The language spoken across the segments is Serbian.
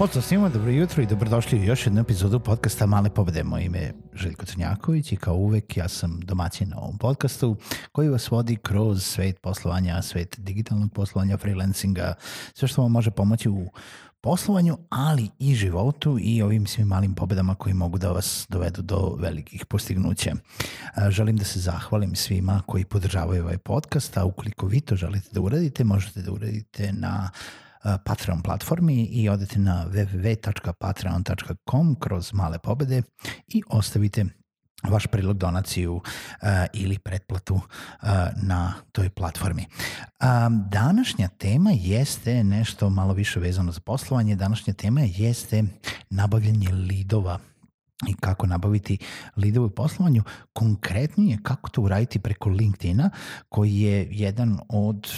Pozdrav svima, dobro jutro i dobrodošli u još jednu epizodu podcasta Male pobede. Moje ime je Željko Crnjaković i kao uvek ja sam domaćin na ovom podcastu koji vas vodi kroz svet poslovanja, svet digitalnog poslovanja, freelancinga, sve što vam može pomoći u poslovanju, ali i životu i ovim svim malim pobedama koji mogu da vas dovedu do velikih postignuća. Želim da se zahvalim svima koji podržavaju ovaj podcast, a ukoliko vi to želite da uradite, možete da uradite na Patreon platformi i odete na www.patreon.com kroz male pobede i ostavite vaš prilog donaciju ili pretplatu na toj platformi. Um, današnja tema jeste nešto malo više vezano za poslovanje. Današnja tema jeste nabavljanje lidova i kako nabaviti lidove u poslovanju. Konkretnije kako to uraditi preko LinkedIna koji je jedan od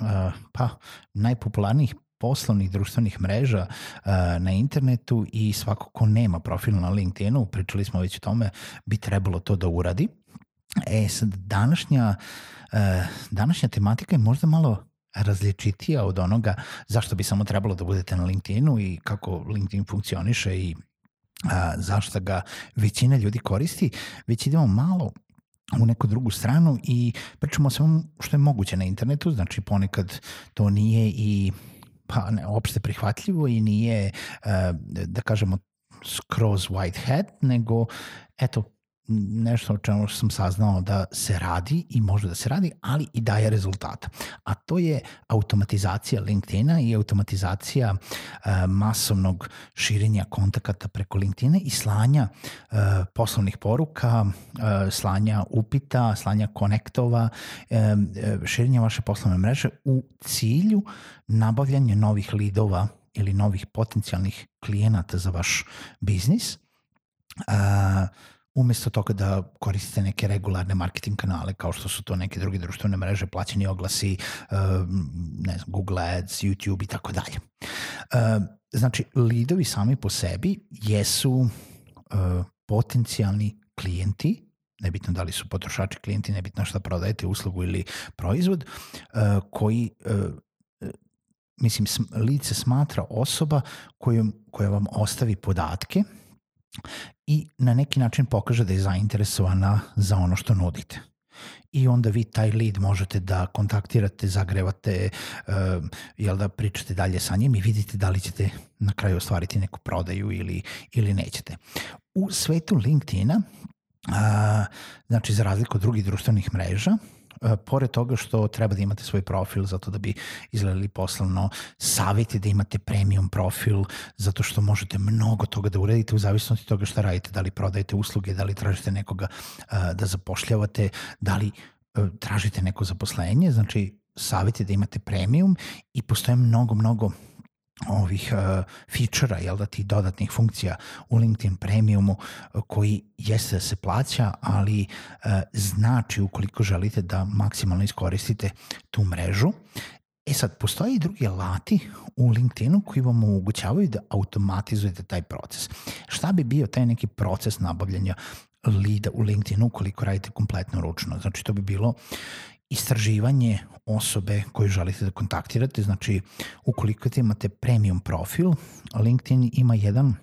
uh, pa, najpopularnijih poslovnih društvenih mreža uh, na internetu i svako ko nema profil na LinkedInu, pričali smo već o tome, bi trebalo to da uradi. E sad, današnja, uh, današnja tematika je možda malo različitija od onoga zašto bi samo trebalo da budete na LinkedInu i kako LinkedIn funkcioniše i a, zašto ga većina ljudi koristi, već idemo malo u neku drugu stranu i pričamo o svemu što je moguće na internetu, znači ponekad to nije i pa ne, opšte prihvatljivo i nije, uh, da kažemo, skroz white hat, nego eto, nešto o čemu sam saznao da se radi i može da se radi, ali i daje rezultata. A to je automatizacija LinkedIna i automatizacija uh, masovnog širenja kontakata preko LinkedIna i slanja uh, poslovnih poruka, uh, slanja upita, slanja konektova, uh, širenja vaše poslovne mreže u cilju nabavljanja novih lidova ili novih potencijalnih klijenata za vaš biznis. Uh, umesto toga da koristite neke regularne marketing kanale kao što su to neke druge društvene mreže, plaćeni oglasi, uh, ne znam, Google Ads, YouTube i tako dalje. Uh, znači, lidovi sami po sebi jesu uh, potencijalni klijenti nebitno da li su potrošači klijenti, nebitno šta prodajete uslugu ili proizvod, koji mislim, lice smatra osoba kojom, koja vam ostavi podatke i na neki način pokaže da je zainteresovana za ono što nudite. I onda vi taj lead možete da kontaktirate, zagrevate, uh, jel da pričate dalje sa njim i vidite da li ćete na kraju ostvariti neku prodaju ili, ili nećete. U svetu LinkedIna, uh, znači za razliku od drugih društvenih mreža, pored toga što treba da imate svoj profil zato da bi izgledali poslovno, savjeti da imate premium profil zato što možete mnogo toga da uradite u zavisnosti toga šta radite, da li prodajete usluge, da li tražite nekoga uh, da zapošljavate, da li uh, tražite neko zaposlenje, znači savjeti da imate premium i postoje mnogo, mnogo ovih uh, feature-a, jel da, tih dodatnih funkcija u LinkedIn Premiumu koji jeste da se plaća, ali uh, znači ukoliko želite da maksimalno iskoristite tu mrežu. E sad, postoje i drugi alati u LinkedInu koji vam omogućavaju da automatizujete taj proces. Šta bi bio taj neki proces nabavljanja lida u LinkedInu ukoliko radite kompletno ručno? Znači, to bi bilo istraživanje osobe koju želite da kontaktirate, znači ukoliko imate premium profil, LinkedIn ima jedan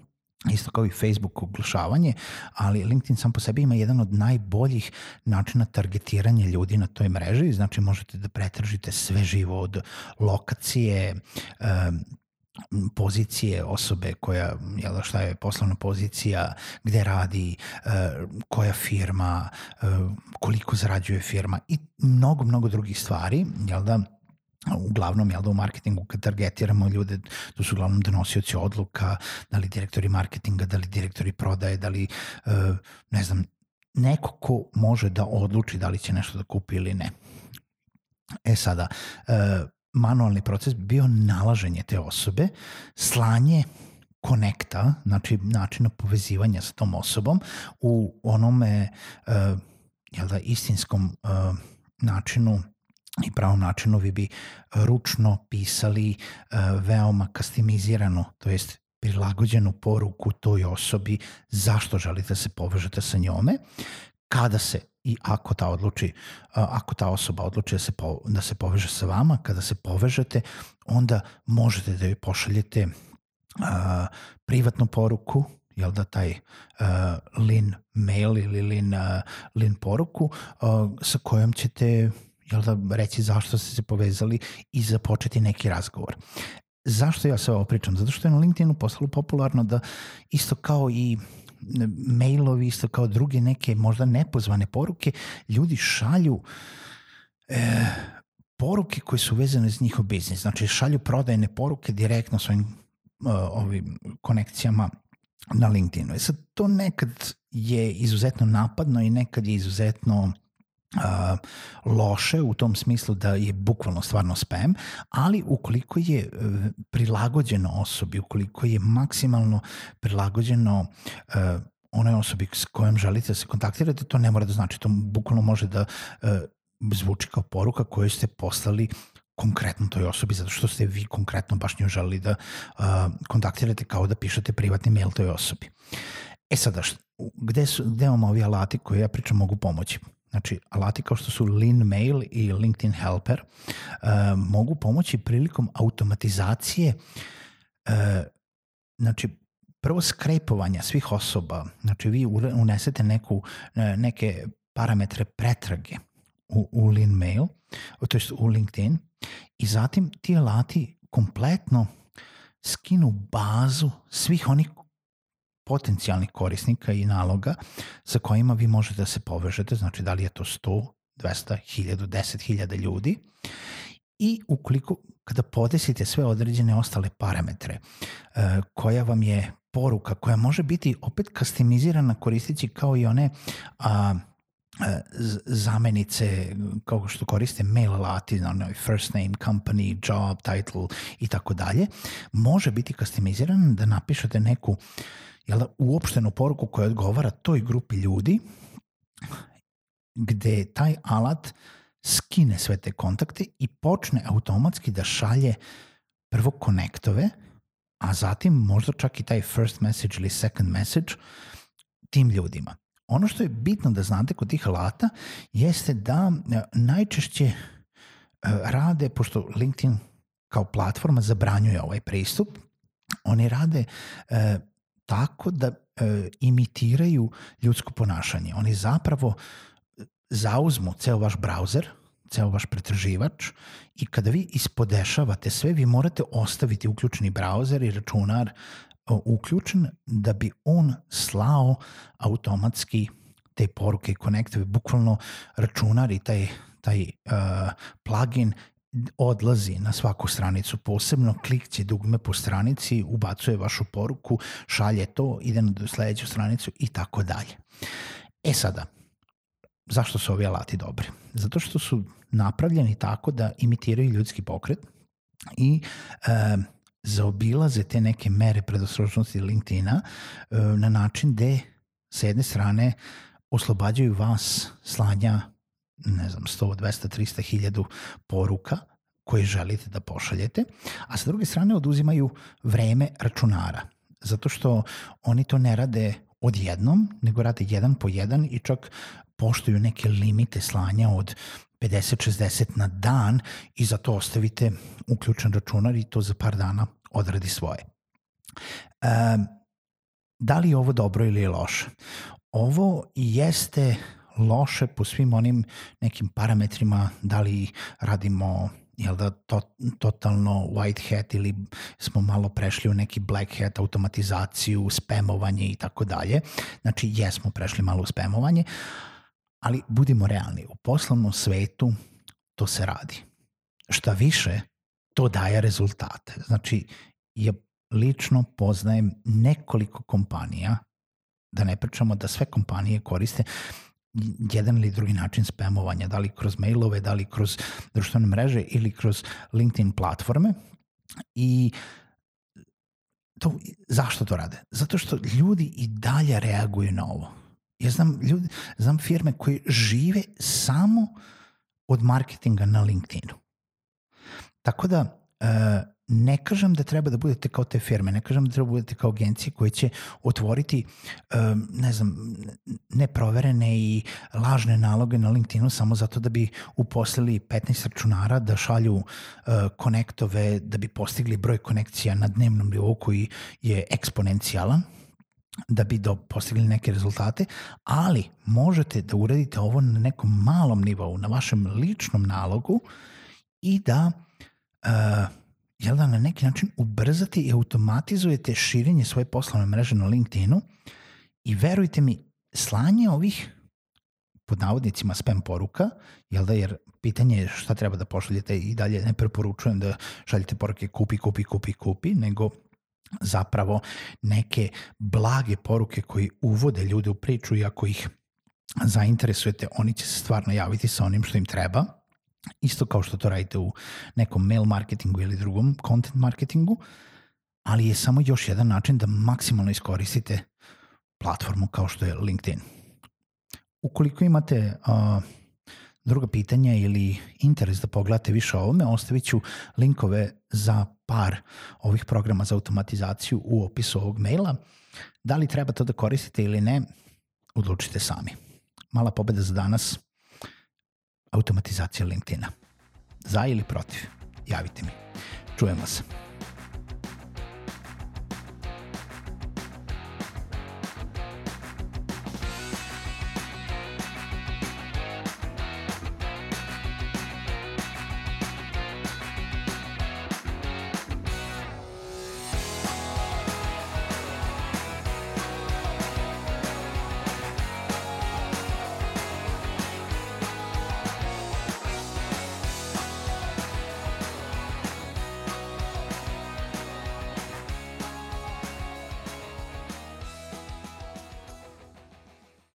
isto kao i Facebook oglašavanje, ali LinkedIn sam po sebi ima jedan od najboljih načina targetiranja ljudi na toj mreži, znači možete da pretražite sve živo od lokacije, pozicije osobe koja, jel, šta je poslovna pozicija, gde radi, uh, koja firma, uh, koliko zarađuje firma i mnogo, mnogo drugih stvari, jel da, uglavnom jel da u marketingu kad targetiramo ljude, to su uglavnom donosioci odluka, da li direktori marketinga, da li direktori prodaje, da li uh, ne znam, neko ko može da odluči da li će nešto da kupi ili ne. E sada, manualni proces bio nalaženje te osobe, slanje konekta, znači načina povezivanja sa tom osobom u onome uh, jel da, istinskom uh, načinu i pravom načinu vi bi ručno pisali uh, veoma kastimizirano, to jest prilagođenu poruku toj osobi zašto želite da se povežete sa njome, kada se i ako ta odluči, ako ta osoba odluči da se, po, da se poveže sa vama, kada se povežete, onda možete da joj pošaljete a, privatnu poruku, jel da taj uh, lin mail ili lin, uh, lin poruku uh, sa kojom ćete jel da reći zašto ste se povezali i započeti neki razgovor. Zašto ja sve ovo pričam? Zato što je na LinkedInu postalo popularno da isto kao i mailovi, isto kao druge neke možda nepozvane poruke, ljudi šalju e, poruke koje su vezane za njihov biznis. Znači šalju prodajne poruke direktno svojim uh, ovim konekcijama na LinkedInu. E sad, to nekad je izuzetno napadno i nekad je izuzetno loše u tom smislu da je bukvalno stvarno spam, ali ukoliko je uh, prilagođeno osobi, ukoliko je maksimalno prilagođeno uh, onoj osobi s kojom želite da se kontaktirate, to ne mora da znači, to bukvalno može da uh, zvuči kao poruka koju ste poslali konkretno toj osobi, zato što ste vi konkretno baš nju želeli da kontaktirate kao da pišete privatni mail toj osobi. E sada, gde, su, gde imamo ovi alati koje ja pričam mogu pomoći? Znači, alati kao što su Lean Mail i LinkedIn Helper uh, mogu pomoći prilikom automatizacije uh, znači, prvo skrepovanja svih osoba, znači vi unesete neku, neke parametre pretrage u, u Lean Mail, to u LinkedIn, i zatim ti alati kompletno skinu bazu svih onih potencijalnih korisnika i naloga sa kojima vi možete da se povežete, znači da li je to 100, 200, 1000, 10.000 ljudi i ukoliko kada podesite sve određene ostale parametre uh, koja vam je poruka koja može biti opet kastimizirana koristeći kao i one E, zamenice kao što koriste mail alati, onaj first name, company, job, title i tako dalje, može biti customiziran da napišete neku jel, uopštenu poruku koja odgovara toj grupi ljudi gde taj alat skine sve te kontakte i počne automatski da šalje prvo konektove, a zatim možda čak i taj first message ili second message tim ljudima. Ono što je bitno da znate kod tih alata jeste da e, najčešće e, rade, pošto LinkedIn kao platforma zabranjuje ovaj pristup, oni rade e, tako da e, imitiraju ljudsko ponašanje. Oni zapravo e, zauzmu ceo vaš brauzer, ceo vaš pretraživač i kada vi ispodešavate sve, vi morate ostaviti uključeni brauzer i računar uključen da bi on slao automatski te poruke i konektove, bukvalno računar i taj, taj uh, plugin odlazi na svaku stranicu posebno, klikće dugme po stranici, ubacuje vašu poruku, šalje to, ide na sledeću stranicu i tako dalje. E sada, zašto su ovi alati dobri? Zato što su napravljeni tako da imitiraju ljudski pokret i uh, zaobilaze te neke mere predostrožnosti LinkedIna e, na način gde sa jedne strane oslobađaju vas slanja ne znam, 100, 200, 300 1000 poruka koje želite da pošaljete, a sa druge strane oduzimaju vreme računara. Zato što oni to ne rade odjednom, nego rade jedan po jedan i čak poštuju neke limite slanja od 50-60 na dan i za to ostavite uključen računar i to za par dana odradi svoje. E, da li je ovo dobro ili je loše? Ovo jeste loše po svim onim nekim parametrima, da li radimo jel da to, totalno white hat ili smo malo prešli u neki black hat automatizaciju, spamovanje i tako dalje. Znači jesmo prešli malo u spamovanje, ali budimo realni, u poslovnom svetu to se radi. šta više, to daje rezultate. Znači, ja lično poznajem nekoliko kompanija, da ne pričamo da sve kompanije koriste jedan ili drugi način spamovanja, da li kroz mailove, da li kroz društvene mreže ili kroz LinkedIn platforme i to, zašto to rade? Zato što ljudi i dalje reaguju na ovo. Ja znam, ljudi, znam firme koje žive samo od marketinga na LinkedInu. Tako da, uh, ne kažem da treba da budete kao te firme, ne kažem da treba da budete kao agencije koje će otvoriti, um, ne znam, neproverene i lažne naloge na LinkedInu samo zato da bi uposlili 15 računara da šalju uh, konektove, da bi postigli broj konekcija na dnevnom nivou koji je eksponencijalan da bi do, postigli neke rezultate, ali možete da uradite ovo na nekom malom nivou, na vašem ličnom nalogu i da uh, jel da na neki način ubrzati i automatizujete širenje svoje poslovne mreže na LinkedInu? I verujte mi, slanje ovih pod navodnicima spam poruka, jel da, jer pitanje je šta treba da pošaljete i dalje ne preporučujem da šaljete poruke kupi, kupi, kupi, kupi, nego zapravo neke blage poruke koji uvode ljude u priču i ako ih zainteresujete, oni će se stvarno javiti sa onim što im treba isto kao što to radite u nekom mail marketingu ili drugom content marketingu, ali je samo još jedan način da maksimalno iskoristite platformu kao što je LinkedIn. Ukoliko imate uh, druga pitanja ili interes da pogledate više o ovome, ostavit ću linkove za par ovih programa za automatizaciju u opisu ovog maila. Da li treba to da koristite ili ne, odlučite sami. Mala pobeda za danas – automatizacija LinkedIna. Za ili protiv? Javite mi. Čujemo se.